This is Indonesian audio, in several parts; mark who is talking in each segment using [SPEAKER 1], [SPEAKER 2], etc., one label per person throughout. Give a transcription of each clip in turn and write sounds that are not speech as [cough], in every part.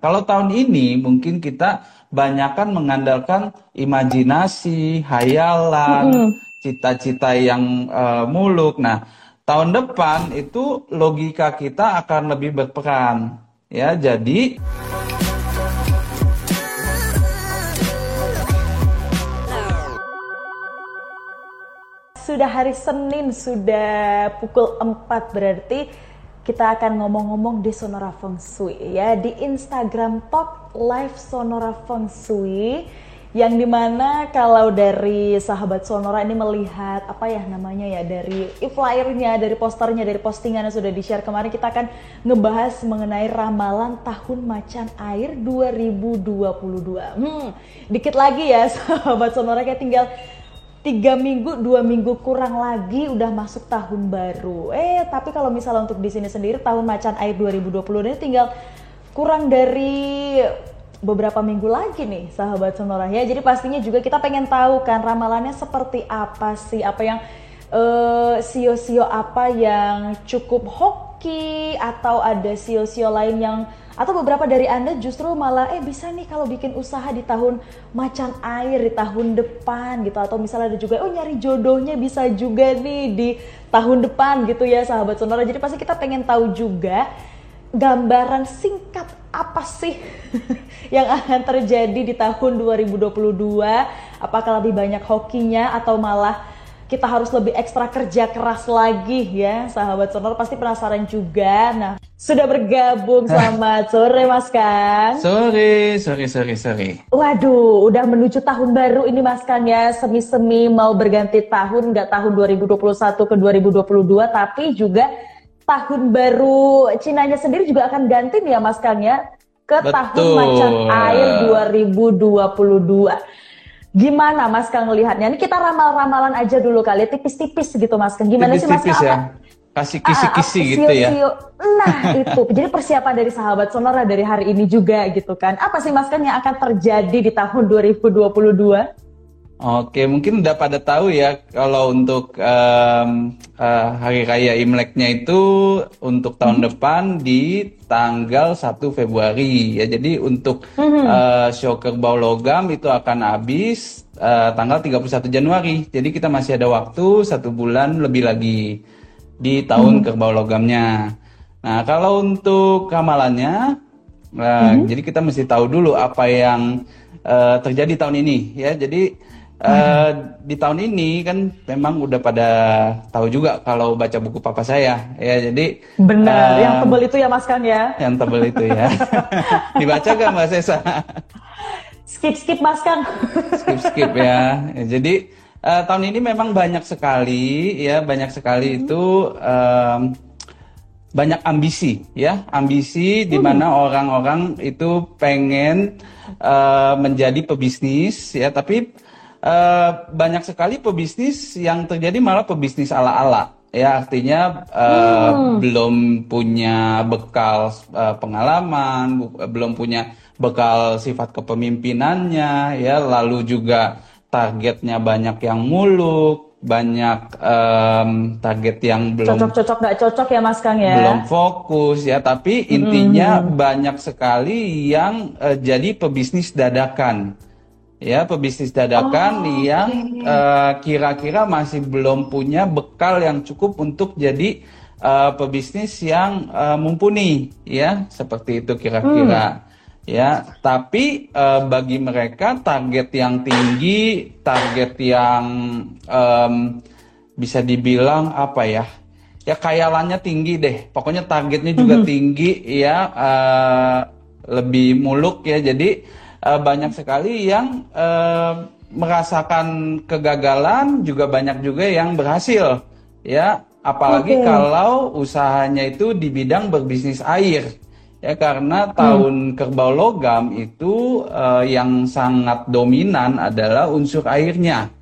[SPEAKER 1] Kalau tahun ini mungkin kita banyakkan mengandalkan imajinasi, hayalan, cita-cita yang uh, muluk. Nah, tahun depan itu logika kita akan lebih berperan. Ya, jadi
[SPEAKER 2] sudah hari Senin, sudah pukul 4 berarti kita akan ngomong-ngomong di Sonora Feng Shui ya di Instagram Talk Live Sonora Feng Shui yang di mana kalau dari sahabat Sonora ini melihat apa ya namanya ya dari flyernya, dari posternya, dari postingan yang sudah di share kemarin kita akan ngebahas mengenai ramalan tahun macan air 2022. Hmm, dikit lagi ya [laughs] sahabat Sonora kayak tinggal tiga minggu, dua minggu kurang lagi udah masuk tahun baru. Eh, tapi kalau misalnya untuk di sini sendiri tahun macan air 2020 ini tinggal kurang dari beberapa minggu lagi nih sahabat Sonora ya. Jadi pastinya juga kita pengen tahu kan ramalannya seperti apa sih, apa yang uh, sio-sio apa yang cukup hoki atau ada sio-sio lain yang atau beberapa dari Anda justru malah eh bisa nih kalau bikin usaha di tahun macan air di tahun depan gitu atau misalnya ada juga oh nyari jodohnya bisa juga nih di tahun depan gitu ya sahabat sonora. Jadi pasti kita pengen tahu juga gambaran singkat apa sih [laughs] yang akan terjadi di tahun 2022? Apakah lebih banyak hokinya atau malah kita harus lebih ekstra kerja keras lagi ya sahabat sonor. Pasti penasaran juga. Nah sudah bergabung selamat sore mas Kang.
[SPEAKER 1] Sore sore sore sore.
[SPEAKER 2] Waduh udah menuju tahun baru ini mas Kang ya. Semi-semi mau berganti tahun nggak tahun 2021 ke 2022 tapi juga tahun baru Cinanya sendiri juga akan ganti nih ya mas Kang ya ke Betul. tahun macan air 2022 Gimana Mas Kang ngelihatnya? Ini kita ramal-ramalan aja dulu kali, tipis-tipis gitu Mas Kang. Gimana tipis, sih Mas Kang? Ya.
[SPEAKER 1] Kasih kisi-kisi uh, gitu ya.
[SPEAKER 2] Nah [laughs] itu, jadi persiapan dari sahabat sonora dari hari ini juga gitu kan. Apa sih Mas Kang yang akan terjadi di tahun 2022?
[SPEAKER 1] Oke, mungkin udah pada tahu ya kalau untuk um, uh, hari raya Imleknya itu untuk tahun hmm. depan di tanggal 1 Februari ya. Jadi untuk hmm. uh, show kerbau logam itu akan habis uh, tanggal 31 Januari. Jadi kita masih ada waktu satu bulan lebih lagi di tahun hmm. kerbau logamnya. Nah, kalau untuk ramalannya, uh, hmm. jadi kita mesti tahu dulu apa yang uh, terjadi tahun ini ya. Jadi Uh, di tahun ini kan memang udah pada tahu juga kalau baca buku papa saya. Ya jadi
[SPEAKER 2] benar uh, yang tebel itu ya mas Kang ya?
[SPEAKER 1] yang tebel itu ya. [laughs] Dibaca gak mbak Sesa?
[SPEAKER 2] Skip skip mas Kang
[SPEAKER 1] skip skip ya, ya jadi uh, tahun ini memang banyak sekali ya banyak sekali hmm. itu um, banyak ambisi ya. Ambisi di hmm. mana hmm. orang-orang itu pengen uh, menjadi pebisnis ya. Tapi uh, banyak sekali pebisnis yang terjadi malah pebisnis ala-ala. Ya artinya uh, hmm. belum punya bekal uh, pengalaman belum punya bekal sifat kepemimpinannya ya. Lalu juga targetnya banyak yang muluk banyak um, target yang belum
[SPEAKER 2] cocok-cocok nggak cocok ya Mas Kang ya?
[SPEAKER 1] belum fokus ya. Tapi intinya hmm. banyak sekali yang uh, jadi pebisnis dadakan ya pebisnis dadakan oh, yang uh, kira-kira masih belum punya bekal yang cukup untuk jadi uh, pebisnis yang uh, mumpuni. Ya seperti itu kira-kira. Hmm. ya tapi uh, bagi mereka target yang tinggi target yang um, bisa dibilang apa ya ya kayalannya tinggi deh. Pokoknya targetnya juga hmm. tinggi ya uh, lebih muluk ya. Jadi uh, banyak sekali yang uh, merasakan kegagalan juga banyak juga yang berhasil ya apalagi okay. kalau usahanya itu di bidang berbisnis air ya karena tahun hmm. kerbau logam itu uh, yang sangat dominan adalah unsur airnya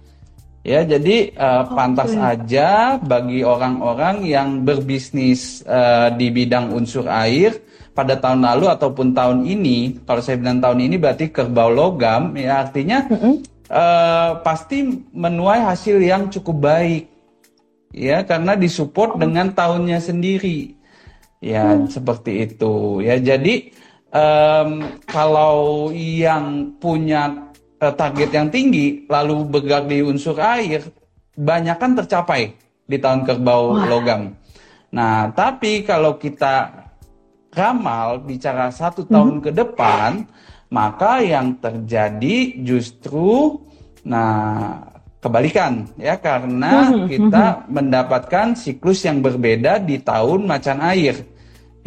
[SPEAKER 1] ya jadi uh, okay. pantas aja bagi orang-orang yang berbisnis uh, di bidang unsur air pada tahun lalu ataupun tahun ini, kalau saya bilang tahun ini berarti kerbau logam, ya artinya mm -hmm. uh, pasti menuai hasil yang cukup baik, ya karena disupport oh. dengan tahunnya sendiri, ya mm. seperti itu, ya jadi um, kalau yang punya uh, target yang tinggi lalu bergerak di unsur air, banyak kan tercapai di tahun kerbau Wah. logam. Nah, tapi kalau kita ramal bicara satu tahun hmm. ke depan, maka yang terjadi justru nah kebalikan ya karena hmm, hmm, kita mendapatkan siklus yang berbeda di tahun macan air.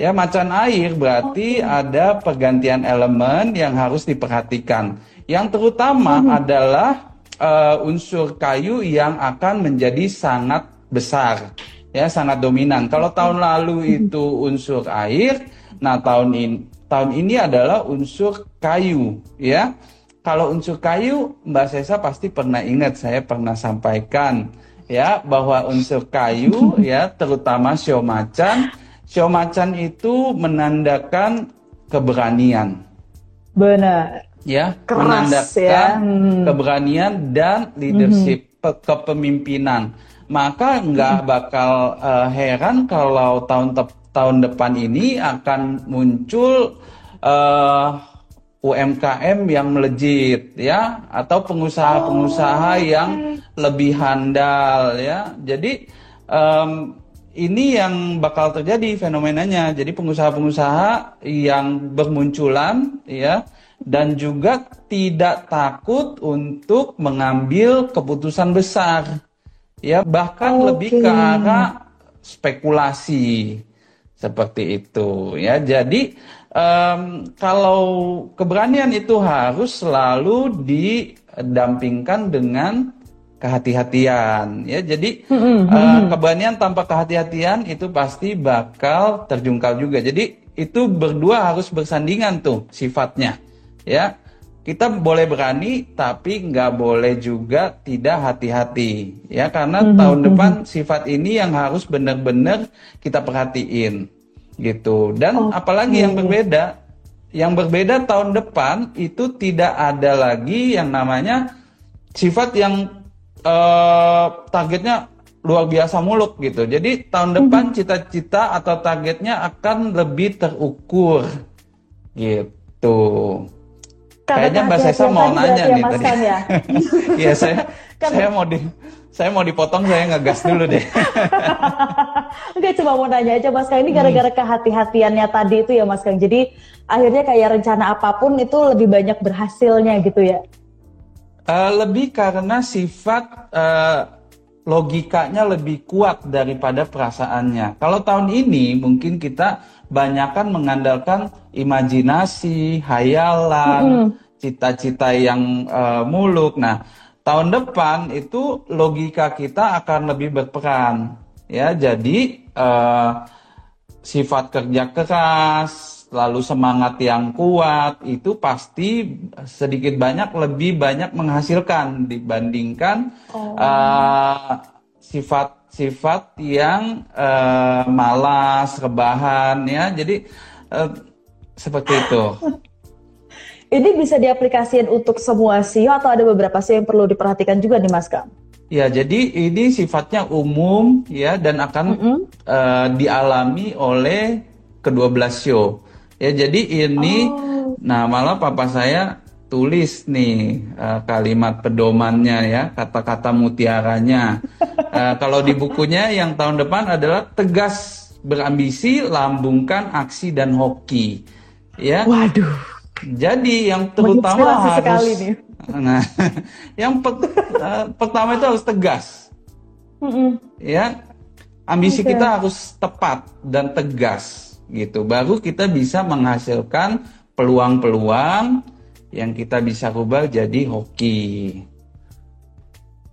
[SPEAKER 1] Ya, macan air berarti okay. ada pergantian elemen yang harus diperhatikan. Yang terutama hmm. adalah uh, unsur kayu yang akan menjadi sangat besar, ya sangat dominan. Kalau tahun lalu itu unsur air, nah tahun ini tahun ini adalah unsur kayu, ya. Kalau unsur kayu, Mbak Sesa pasti pernah ingat saya pernah sampaikan ya bahwa unsur kayu [laughs] ya terutama sio macan Show macan itu menandakan keberanian.
[SPEAKER 2] Benar.
[SPEAKER 1] Ya, Keras, menandakan ya. Hmm. keberanian dan leadership, hmm. kepemimpinan. Maka nggak hmm. bakal uh, heran kalau tahun tahun depan ini akan muncul uh, eh, UMKM yang melejit ya atau pengusaha-pengusaha oh, yang lebih handal ya. Jadi um, ini yang bakal terjadi fenomenanya. Jadi pengusaha-pengusaha yang bermunculan ya dan juga tidak takut untuk mengambil keputusan besar. Ya, bahkan okay. lebih ke arah spekulasi seperti itu ya. Jadi um, kalau keberanian itu harus selalu didampingkan dengan kehati-hatian ya. Jadi mm-hmm. uh, keberanian tanpa kehati-hatian itu pasti bakal terjungkal juga. Jadi itu berdua harus bersandingan tuh sifatnya ya. Kita boleh berani tapi nggak boleh juga tidak hati-hati ya. Karena mm-hmm. tahun depan sifat ini yang harus benar-benar kita perhatiin gitu. Dan okay. apalagi yang berbeda yang berbeda tahun depan itu tidak ada lagi yang namanya sifat yang uh, targetnya luar biasa muluk gitu. Jadi tahun depan mhm. cita-cita atau targetnya akan lebih terukur gitu. Kayaknya Mbak Sesa mau nanya nih tadi. Ya? [laughs] Iya saya [laughs] kan. saya mau di saya mau dipotong saya ngegas dulu deh. [laughs]
[SPEAKER 2] Enggak cuma mau nanya aja Mas Kang ini gara-gara hmm. kehati-hatiannya tadi itu ya Mas Kang. Jadi akhirnya kayak rencana apa pun itu lebih banyak berhasilnya gitu ya.
[SPEAKER 1] Uh, lebih karena sifat uh, logikanya lebih kuat daripada perasaannya. Kalau tahun ini mungkin kita banyakkan mengandalkan imajinasi, hayalan, cita-cita mm -hmm. yang uh, muluk. Nah, tahun depan itu logika kita akan lebih berperan. Ya, jadi uh, sifat kerja keras, lalu semangat yang kuat itu pasti sedikit banyak lebih banyak menghasilkan dibandingkan oh. uh, sifat-sifat yang uh, malas, rebahan ya. Jadi uh, seperti itu. [laughs]
[SPEAKER 2] Ini bisa diaplikasikan untuk semua CEO atau ada beberapa CEO yang perlu diperhatikan juga nih Mas Kang?
[SPEAKER 1] Ya, jadi ini sifatnya umum ya dan akan mm -hmm. uh, dialami oleh kedua belas show. Ya jadi ini, oh. nah malah papa saya tulis nih uh, kalimat pedomannya ya, kata-kata mutiaranya. Uh, [laughs] kalau di bukunya yang tahun depan adalah tegas berambisi, lambungkan aksi dan hoki. Ya.
[SPEAKER 2] Waduh.
[SPEAKER 1] Jadi yang terutama harus nih. Nah, [laughs] yang pe uh, pertama itu harus tegas. Mm -mm. Ya. Ambisi okay. kita harus tepat dan tegas gitu. Baru kita bisa menghasilkan peluang-peluang yang kita bisa rubah jadi hoki.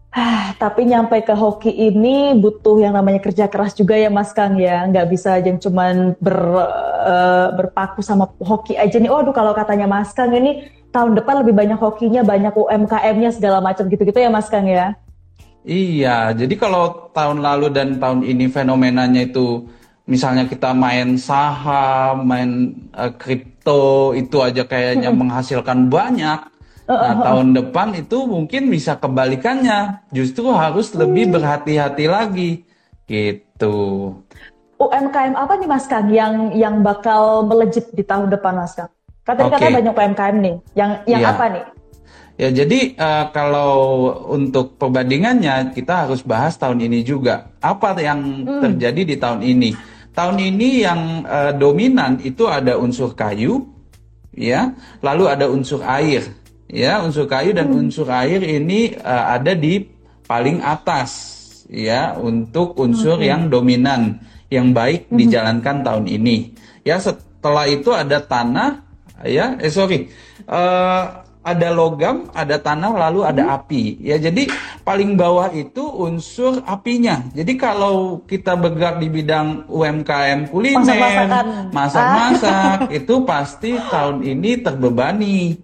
[SPEAKER 2] Ah, tapi nyampe ke hoki ini butuh yang namanya kerja keras juga ya Mas Kang ya. Nggak bisa yang cuman ber, uh, berpaku sama hoki aja nih. Oh, aduh kalau katanya Mas Kang ini tahun depan lebih banyak hokinya, banyak UMKM-nya segala macam gitu-gitu ya Mas Kang ya.
[SPEAKER 1] Iya, jadi kalau tahun lalu dan tahun ini fenomenanya itu misalnya kita main saham, main uh, kripto itu aja kayaknya menghasilkan banyak. Nah, tahun depan itu mungkin bisa kebalikannya. Justru harus lebih hmm. berhati-hati lagi. Gitu.
[SPEAKER 2] UMKM apa nih Mas Kang yang yang bakal melejit di tahun depan Mas Kang? Katanya okay. banyak UMKM nih. Yang yang ya. apa nih?
[SPEAKER 1] Ya, jadi uh, kalau untuk perbandingannya kita harus bahas tahun ini juga. Apa yang hmm. terjadi di tahun ini? Tahun ini yang uh, dominan itu ada unsur kayu, ya, lalu ada unsur air, ya, unsur kayu dan hmm. unsur air ini uh, ada di paling atas, ya, untuk unsur hmm. yang dominan yang baik hmm. dijalankan tahun ini. Ya, setelah itu ada tanah, ya, eh sorry. Uh, ada logam, ada tanah, lalu ada hmm. api. Ya, jadi paling bawah itu unsur apinya. Jadi kalau kita bergerak di bidang UMKM kuliner, masak-masak, ah. itu pasti tahun ini terbebani.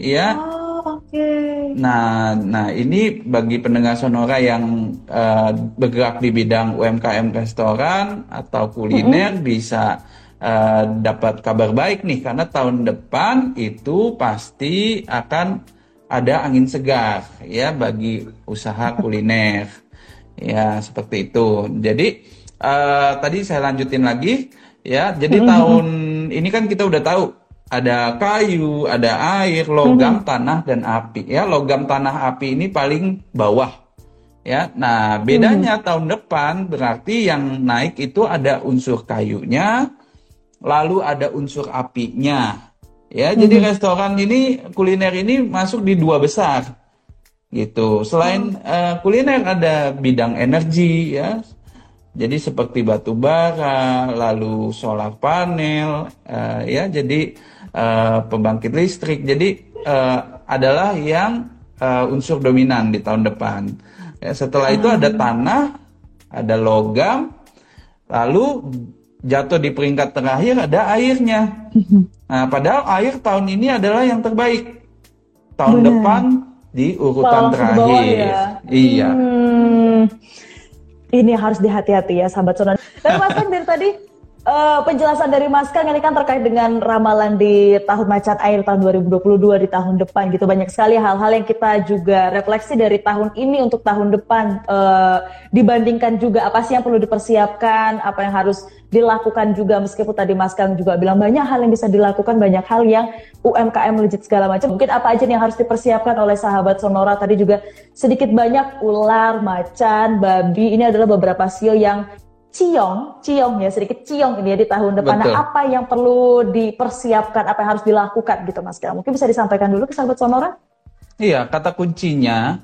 [SPEAKER 1] Ya.
[SPEAKER 2] Oh, oke. Okay.
[SPEAKER 1] Nah, nah ini bagi pendengar sonora yang uh, bergerak di bidang UMKM restoran atau kuliner -hmm. bisa uh, dapat kabar baik nih karena tahun depan itu pasti akan ada angin segar ya bagi usaha kuliner ya seperti itu jadi uh, tadi saya lanjutin lagi ya jadi mm -hmm. tahun ini kan kita udah tahu ada kayu ada air logam mm -hmm. tanah dan api ya logam tanah api ini paling bawah ya nah bedanya mm -hmm. tahun depan berarti yang naik itu ada unsur kayunya lalu ada unsur apinya. Ya, hmm. jadi restoran ini kuliner ini masuk di dua besar. Gitu. Selain hmm. uh, kuliner ada bidang energi ya. Jadi seperti batu bara, lalu solar panel uh, ya, jadi uh, pembangkit listrik. Jadi uh, adalah yang uh, unsur dominan di tahun depan. Ya, setelah itu ada hmm. tanah, ada logam, lalu jatuh di peringkat terakhir ada airnya. Nah, padahal air tahun ini adalah yang terbaik. Tahun Bener. depan di urutan Malah terakhir. Ya. Iya. Hmm,
[SPEAKER 2] ini harus dihati-hati ya sahabat sonar. Dan Mas kan dari tadi Uh, penjelasan dari Mas Kang ini kan terkait dengan ramalan di tahun macan air tahun 2022 di tahun depan gitu. Banyak sekali hal-hal yang kita juga refleksi dari tahun ini untuk tahun depan. Uh, dibandingkan juga apa sih yang perlu dipersiapkan apa yang harus dilakukan juga. Meskipun tadi Mas Kang juga bilang banyak hal yang bisa dilakukan banyak hal yang UMKM legit segala macam. Mungkin apa aja yang harus dipersiapkan oleh sahabat Sonora? Tadi juga sedikit banyak ular macan babi. Ini adalah beberapa sio yang ciong, ciong ya sedikit ciong ini ya di tahun depan. Nah, apa yang perlu dipersiapkan, apa yang harus dilakukan gitu Mas Kira? Mungkin bisa disampaikan dulu ke sahabat Sonora?
[SPEAKER 1] Iya, kata kuncinya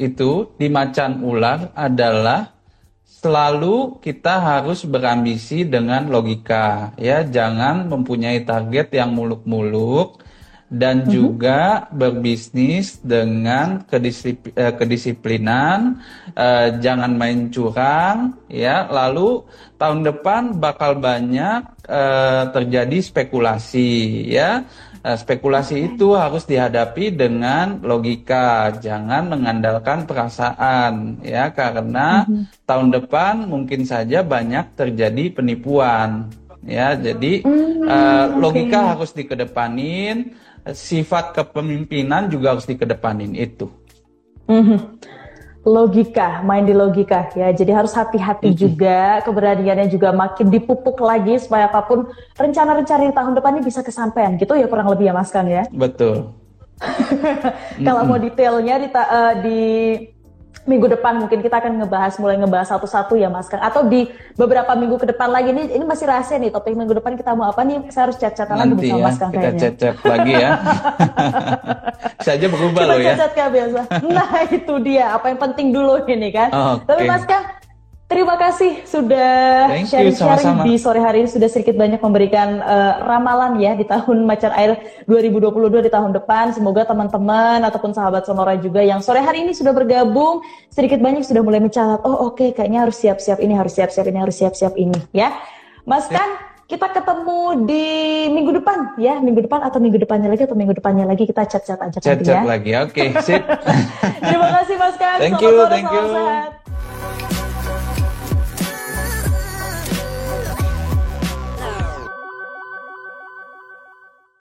[SPEAKER 1] itu di macan ular adalah selalu kita harus berambisi dengan logika ya, jangan mempunyai target yang muluk-muluk dan mm-hmm. juga berbisnis dengan kedisip, eh, kedisiplinan, eh, jangan main curang, ya. Lalu tahun depan bakal banyak eh, terjadi spekulasi, ya. Eh, spekulasi itu harus dihadapi dengan logika, jangan mengandalkan perasaan, ya, karena mm-hmm. tahun depan mungkin saja banyak terjadi penipuan, ya. Jadi eh, logika okay. harus dikedepanin sifat kepemimpinan juga harus dikedepanin itu.
[SPEAKER 2] Mm-hmm. Logika, main di logika ya. Jadi harus hati-hati mm-hmm. juga, keberaniannya juga makin dipupuk lagi supaya apa pun rencana-rencana di tahun depan ini bisa kesampaian gitu ya kurang lebih ya Mas Kang ya.
[SPEAKER 1] Betul. [laughs]
[SPEAKER 2] Kalau mm-hmm. mau detailnya di, uh, di minggu depan mungkin kita akan ngebahas mulai ngebahas satu-satu ya Mas Kang atau di beberapa minggu ke depan lagi ini ini masih rahasia nih topik minggu depan kita mau apa nih saya harus chat-chatan lagi
[SPEAKER 1] bersama ya, Mas Kang kita chat-chat lagi ya. [laughs] Saja berubah loh ya.
[SPEAKER 2] Kayak biasa. Nah itu dia apa yang penting dulu ini kan. Oh, okay. Tapi Mas Kang Terima kasih sudah sharing-sharing di sore hari ini sudah sedikit banyak memberikan uh, ramalan ya di tahun Macan Air 2022 di tahun depan. Semoga teman-teman ataupun sahabat Sonora juga yang sore hari ini sudah bergabung sedikit banyak sudah mulai mencatat. Oh oke okay, kayaknya harus siap-siap ini harus siap-siap ini harus siap-siap ini ya. Mas ya. Kan kita ketemu di minggu depan ya minggu depan atau minggu depannya lagi atau minggu depannya lagi kita chat-chat aja
[SPEAKER 1] chat-chat ya. lagi oke okay, [laughs] sip
[SPEAKER 2] terima kasih Mas Kan
[SPEAKER 1] thank you thank you sehat